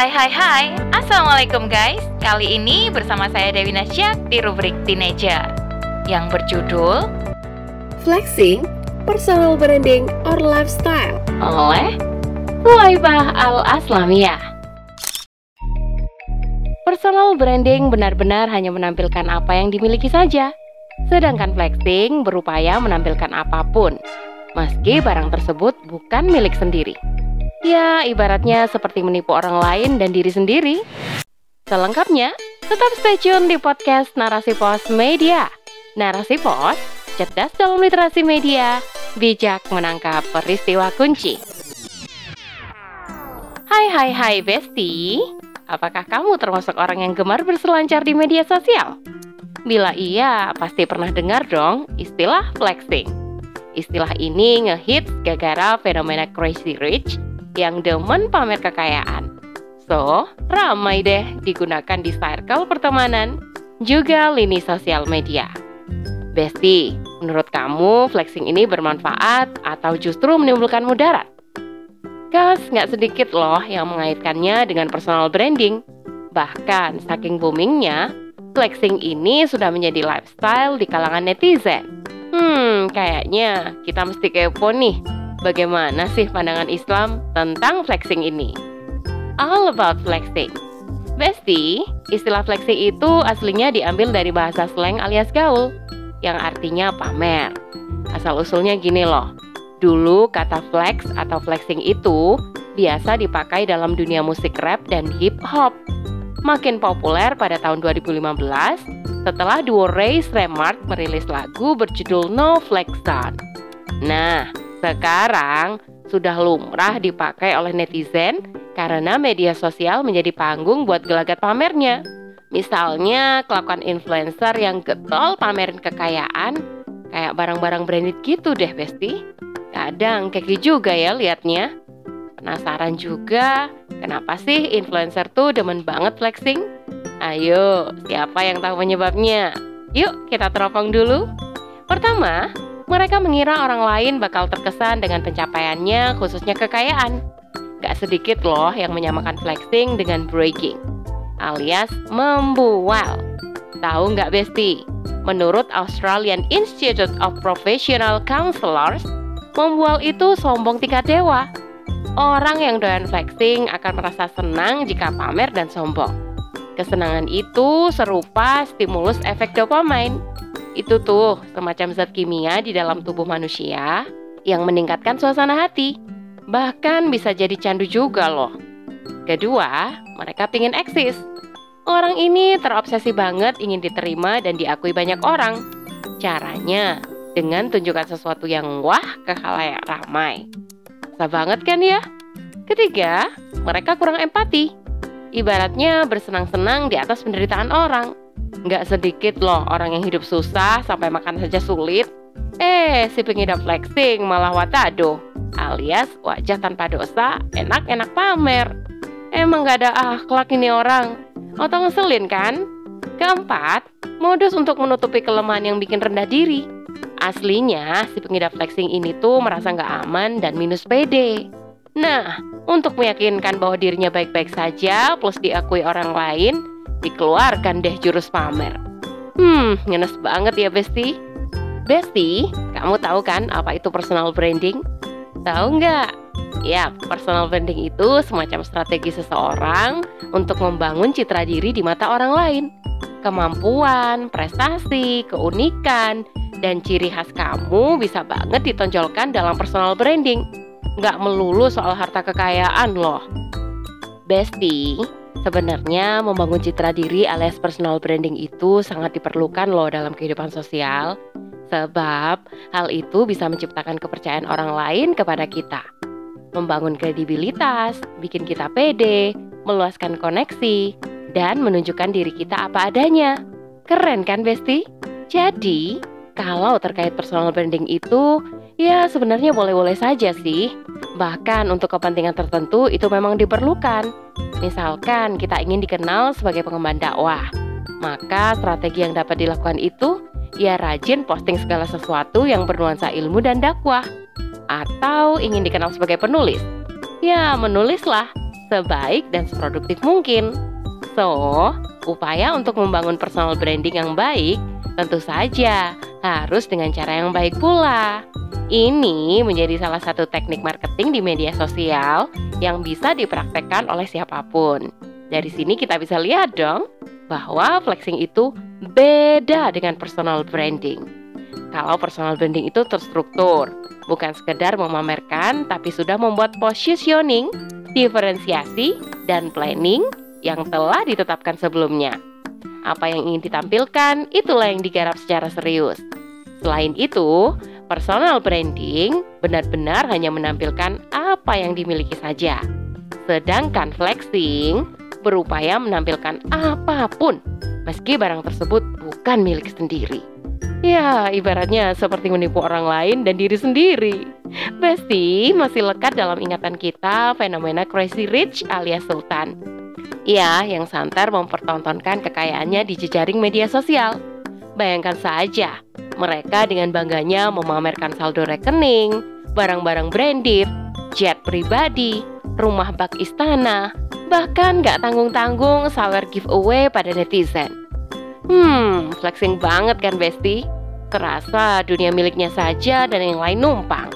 Hai hai hai, Assalamualaikum guys. Kali ini bersama saya Dewi Nasyak di rubrik Teenager Yang berjudul Flexing, Personal Branding, or Lifestyle. Oleh Suwaibah Al-Aslamiyah. Personal branding benar-benar hanya menampilkan apa yang dimiliki saja. Sedangkan flexing berupaya menampilkan apa pun Meski barang tersebut bukan milik sendiri Ya, ibaratnya seperti menipu orang lain dan diri sendiri. Selengkapnya, tetap stay tune di podcast Narasi Pos Media. Narasi Pos, cerdas dalam literasi media, bijak menangkap peristiwa kunci. Hai hai hai Besti, apakah kamu termasuk orang yang gemar berselancar di media sosial? Bila iya, pasti pernah dengar dong istilah flexing. Istilah ini ngehits gara-gara fenomena crazy rich yang demen pamer kekayaan. So, ramai deh digunakan di circle pertemanan, juga lini sosial media. Besti, menurut kamu flexing ini bermanfaat atau justru menimbulkan mudarat? Gas nggak sedikit loh yang mengaitkannya dengan personal branding. Bahkan saking boomingnya, flexing ini sudah menjadi lifestyle di kalangan netizen. Hmm, kayaknya kita mesti kepo nih Bagaimana sih pandangan Islam tentang flexing ini? All about flexing. Besti, istilah flexing itu aslinya diambil dari bahasa slang alias gaul yang artinya pamer. Asal-usulnya gini loh. Dulu kata flex atau flexing itu biasa dipakai dalam dunia musik rap dan hip hop. Makin populer pada tahun 2015 setelah duo Ray Remart merilis lagu berjudul No Flex Zone. Nah, sekarang sudah lumrah dipakai oleh netizen karena media sosial menjadi panggung buat gelagat pamernya. Misalnya kelakuan influencer yang getol pamerin kekayaan kayak barang-barang branded gitu deh Besti. Kadang keki juga ya liatnya. Penasaran juga kenapa sih influencer tuh demen banget flexing? Ayo, siapa yang tahu penyebabnya? Yuk kita teropong dulu. Pertama, mereka mengira orang lain bakal terkesan dengan pencapaiannya, khususnya kekayaan. Gak sedikit loh yang menyamakan flexing dengan breaking, alias membual. Tahu nggak Besti? Menurut Australian Institute of Professional Counselors, membual itu sombong tingkat dewa. Orang yang doyan flexing akan merasa senang jika pamer dan sombong. Kesenangan itu serupa stimulus efek dopamine itu tuh semacam zat kimia di dalam tubuh manusia yang meningkatkan suasana hati. Bahkan bisa jadi candu juga loh. Kedua, mereka ingin eksis. Orang ini terobsesi banget ingin diterima dan diakui banyak orang. Caranya dengan tunjukkan sesuatu yang wah ke halayak ramai. Susah banget kan ya? Ketiga, mereka kurang empati. Ibaratnya bersenang-senang di atas penderitaan orang. Nggak sedikit loh orang yang hidup susah sampai makan saja sulit. Eh, si pengidap flexing malah watado alias wajah tanpa dosa, enak-enak pamer. Emang gak ada akhlak ini orang. Atau ngeselin kan? Keempat, modus untuk menutupi kelemahan yang bikin rendah diri. Aslinya, si pengidap flexing ini tuh merasa nggak aman dan minus pede. Nah, untuk meyakinkan bahwa dirinya baik-baik saja plus diakui orang lain, dikeluarkan deh jurus pamer. Hmm, ngenes banget ya Besti. Besti, kamu tahu kan apa itu personal branding? Tahu nggak? Ya, personal branding itu semacam strategi seseorang untuk membangun citra diri di mata orang lain. Kemampuan, prestasi, keunikan, dan ciri khas kamu bisa banget ditonjolkan dalam personal branding. Nggak melulu soal harta kekayaan loh. Besti, Sebenarnya membangun citra diri alias personal branding itu sangat diperlukan loh dalam kehidupan sosial. Sebab hal itu bisa menciptakan kepercayaan orang lain kepada kita. Membangun kredibilitas, bikin kita pede, meluaskan koneksi, dan menunjukkan diri kita apa adanya. Keren kan Besti? Jadi, kalau terkait personal branding itu, ya sebenarnya boleh-boleh saja sih Bahkan untuk kepentingan tertentu itu memang diperlukan. Misalkan kita ingin dikenal sebagai pengemban dakwah, maka strategi yang dapat dilakukan itu ya rajin posting segala sesuatu yang bernuansa ilmu dan dakwah. Atau ingin dikenal sebagai penulis, ya menulislah sebaik dan seproduktif mungkin. So, upaya untuk membangun personal branding yang baik tentu saja harus dengan cara yang baik pula. Ini menjadi salah satu teknik marketing di media sosial yang bisa dipraktekkan oleh siapa pun. Dari sini kita bisa lihat dong bahwa flexing itu beda dengan personal branding. Kalau personal branding itu terstruktur, bukan sekedar memamerkan tapi sudah membuat positioning, diferensiasi, dan planning yang telah ditetapkan sebelumnya. Apa yang ingin ditampilkan, itulah yang digarap secara serius. Selain itu, personal branding benar-benar hanya menampilkan apa yang dimiliki saja. Sedangkan flexing berupaya menampilkan apa pun, meski barang tersebut bukan milik sendiri. Ya, ibaratnya seperti menipu orang lain dan diri sendiri. Besti masih lekat dalam ingatan kita fenomena Crazy Rich alias Sultan ia yang santer mempertontonkan kekayaannya di jejaring media sosial. Bayangkan saja, mereka dengan bangganya memamerkan saldo rekening, barang-barang branded, jet pribadi, rumah bak istana, bahkan gak tanggung-tanggung sawer giveaway pada netizen. Hmm, flexing banget kan Besti? Kerasa dunia miliknya saja dan yang lain numpang.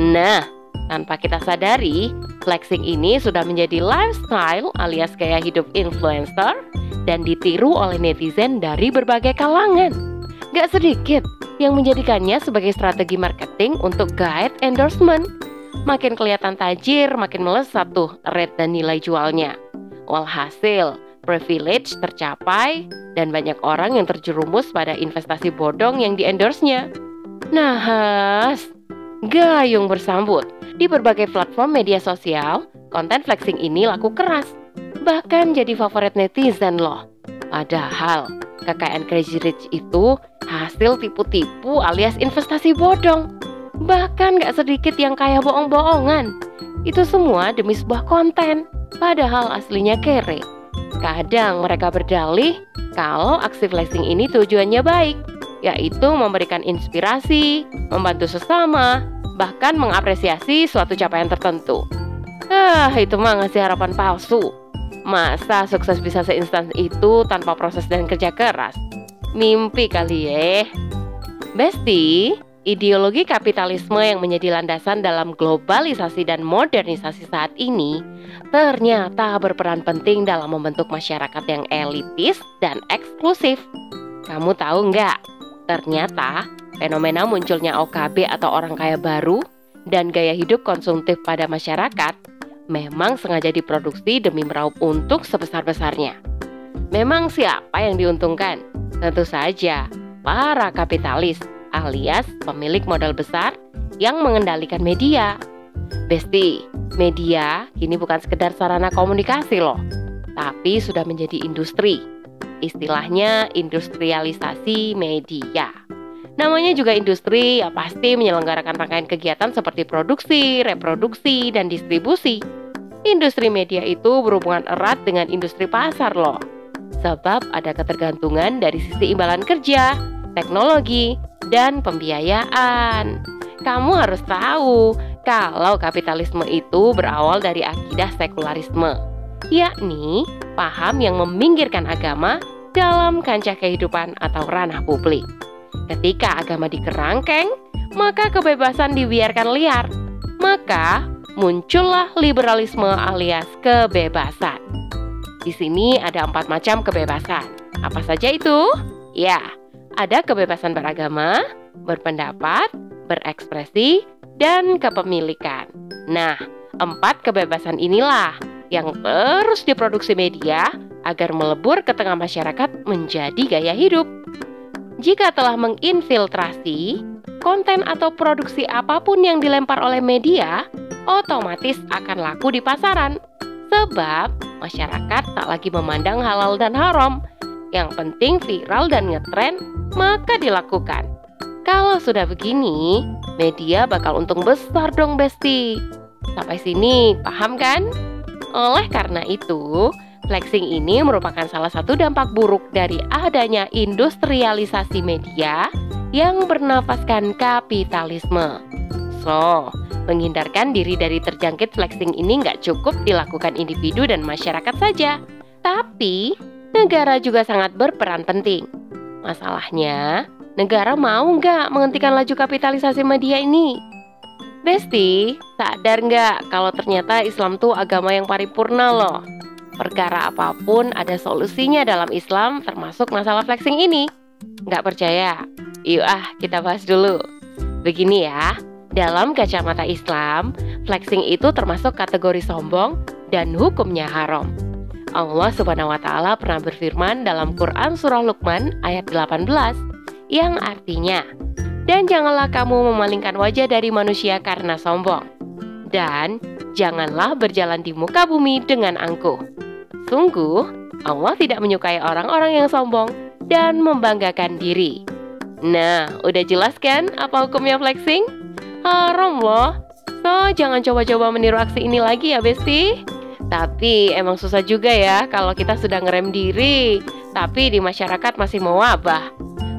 Nah, tanpa kita sadari, flexing ini sudah menjadi lifestyle alias gaya hidup influencer dan ditiru oleh netizen dari berbagai kalangan. Gak sedikit yang menjadikannya sebagai strategi marketing untuk guide endorsement. Makin kelihatan tajir, makin melesat tuh rate dan nilai jualnya. Walhasil, privilege tercapai dan banyak orang yang terjerumus pada investasi bodong yang di-endorse-nya. Nah, gayung bersambut di berbagai platform media sosial, konten flexing ini laku keras, bahkan jadi favorit netizen loh. Padahal, kekayaan Crazy Rich itu hasil tipu-tipu alias investasi bodong. Bahkan gak sedikit yang kaya bohong-bohongan. Itu semua demi sebuah konten, padahal aslinya kere. Kadang mereka berdalih kalau aksi flexing ini tujuannya baik, yaitu memberikan inspirasi, membantu sesama, bahkan mengapresiasi suatu capaian tertentu. Ah, itu mah ngasih harapan palsu. Masa sukses bisa seinstan itu tanpa proses dan kerja keras? Mimpi kali ya. Besti, ideologi kapitalisme yang menjadi landasan dalam globalisasi dan modernisasi saat ini ternyata berperan penting dalam membentuk masyarakat yang elitis dan eksklusif. Kamu tahu nggak? Ternyata Fenomena munculnya OKB atau orang kaya baru dan gaya hidup konsumtif pada masyarakat memang sengaja diproduksi demi meraup untung sebesar-besarnya. Memang siapa yang diuntungkan? Tentu saja para kapitalis alias pemilik modal besar yang mengendalikan media. Besti, media kini bukan sekedar sarana komunikasi loh, tapi sudah menjadi industri. Istilahnya industrialisasi media. Namanya juga industri, ya pasti menyelenggarakan rangkaian kegiatan seperti produksi, reproduksi, dan distribusi. Industri media itu berhubungan erat dengan industri pasar loh. Sebab ada ketergantungan dari sisi imbalan kerja, teknologi, dan pembiayaan. Kamu harus tahu kalau kapitalisme itu berawal dari akidah sekularisme, yakni paham yang meminggirkan agama dalam kancah kehidupan atau ranah publik. Ketika agama dikerangkeng, maka kebebasan dibiarkan liar. Maka muncullah liberalisme alias kebebasan. Di sini ada empat macam kebebasan. Apa saja itu? Ya, ada kebebasan beragama, berpendapat, berekspresi, dan kepemilikan. Nah, empat kebebasan inilah yang terus diproduksi media agar melebur ke tengah masyarakat menjadi gaya hidup. Jika telah menginfiltrasi, konten atau produksi apa pun yang dilempar oleh media otomatis akan laku di pasaran. Sebab masyarakat tak lagi memandang halal dan haram. Yang penting viral dan ngetren, maka dilakukan. Kalau sudah begini, media bakal untung besar dong Besti. Sampai sini paham kan? Oleh karena itu, Flexing ini merupakan salah satu dampak buruk dari adanya industrialisasi media yang bernafaskan kapitalisme. So, menghindarkan diri dari terjangkit flexing ini nggak cukup dilakukan individu dan masyarakat saja, tapi negara juga sangat berperan penting. Masalahnya, negara mau nggak menghentikan laju kapitalisasi media ini? Besti, sadar nggak kalau ternyata Islam tuh agama yang paripurna loh? Perkara apa pun ada solusinya dalam Islam termasuk masalah flexing ini. Nggak percaya? Yuk ah, kita bahas dulu. Begini ya, dalam kacamata Islam, flexing itu termasuk kategori sombong dan hukumnya haram. Allah Subhanahu wa taala pernah berfirman dalam Quran surah Luqman ayat 18 yang artinya, "Dan janganlah kamu memalingkan wajah dari manusia karena sombong, dan janganlah berjalan di muka bumi dengan angkuh." Sungguh, Allah tidak menyukai orang-orang yang sombong dan membanggakan diri. Nah, udah jelas kan apa hukumnya flexing? Haram loh. So, jangan coba-coba meniru aksi ini lagi ya, Besti. Tapi emang susah juga ya kalau kita sudah ngerem diri, tapi di masyarakat masih mau wabah.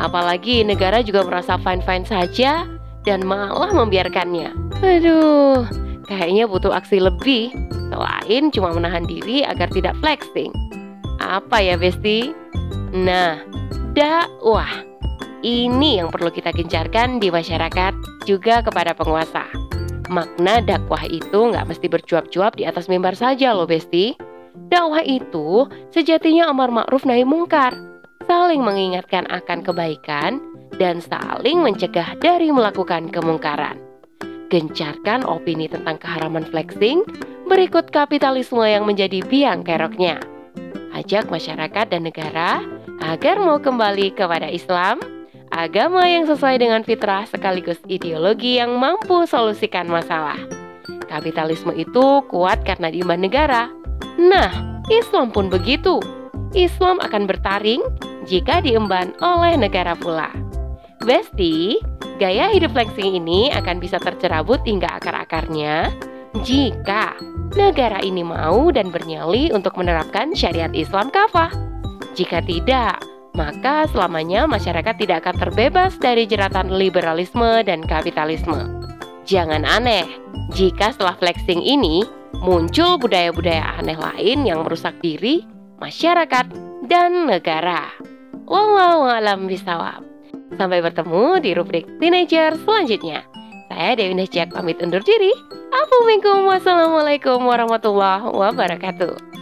Apalagi negara juga merasa fine-fine saja dan malah membiarkannya. Aduh, kayaknya butuh aksi lebih Selain cuma menahan diri agar tidak flexing. Apa ya Besti? Nah, dakwah. Ini yang perlu kita gencarkan di masyarakat juga kepada penguasa. Makna dakwah itu nggak mesti bercuap-cuap di atas mimbar saja loh Besti. Dakwah itu sejatinya amar ma'ruf nahi mungkar, saling mengingatkan akan kebaikan dan saling mencegah dari melakukan kemungkaran. Gencarkan opini tentang keharaman flexing Berikut kapitalisme yang menjadi biang keroknya. Ajak masyarakat dan negara agar mau kembali kepada Islam, agama yang sesuai dengan fitrah sekaligus ideologi yang mampu solusikan masalah. Kapitalisme itu kuat karena diemban negara. Nah, Islam pun begitu. Islam akan bertaring jika diemban oleh negara pula. Besti, gaya hidup flexing ini akan bisa tercerabut hingga akar-akarnya jika negara ini mau dan bernyali untuk menerapkan syariat Islam kafah. Jika tidak, maka selamanya masyarakat tidak akan terbebas dari jeratan liberalisme dan kapitalisme. Jangan aneh jika setelah flexing ini muncul budaya-budaya aneh lain yang merusak diri, masyarakat, dan negara. Wallahu alam. Sampai bertemu di rubrik teenager selanjutnya. Saya Dewi Nasjak pamit undur diri. Assalamualaikum warahmatullahi wabarakatuh.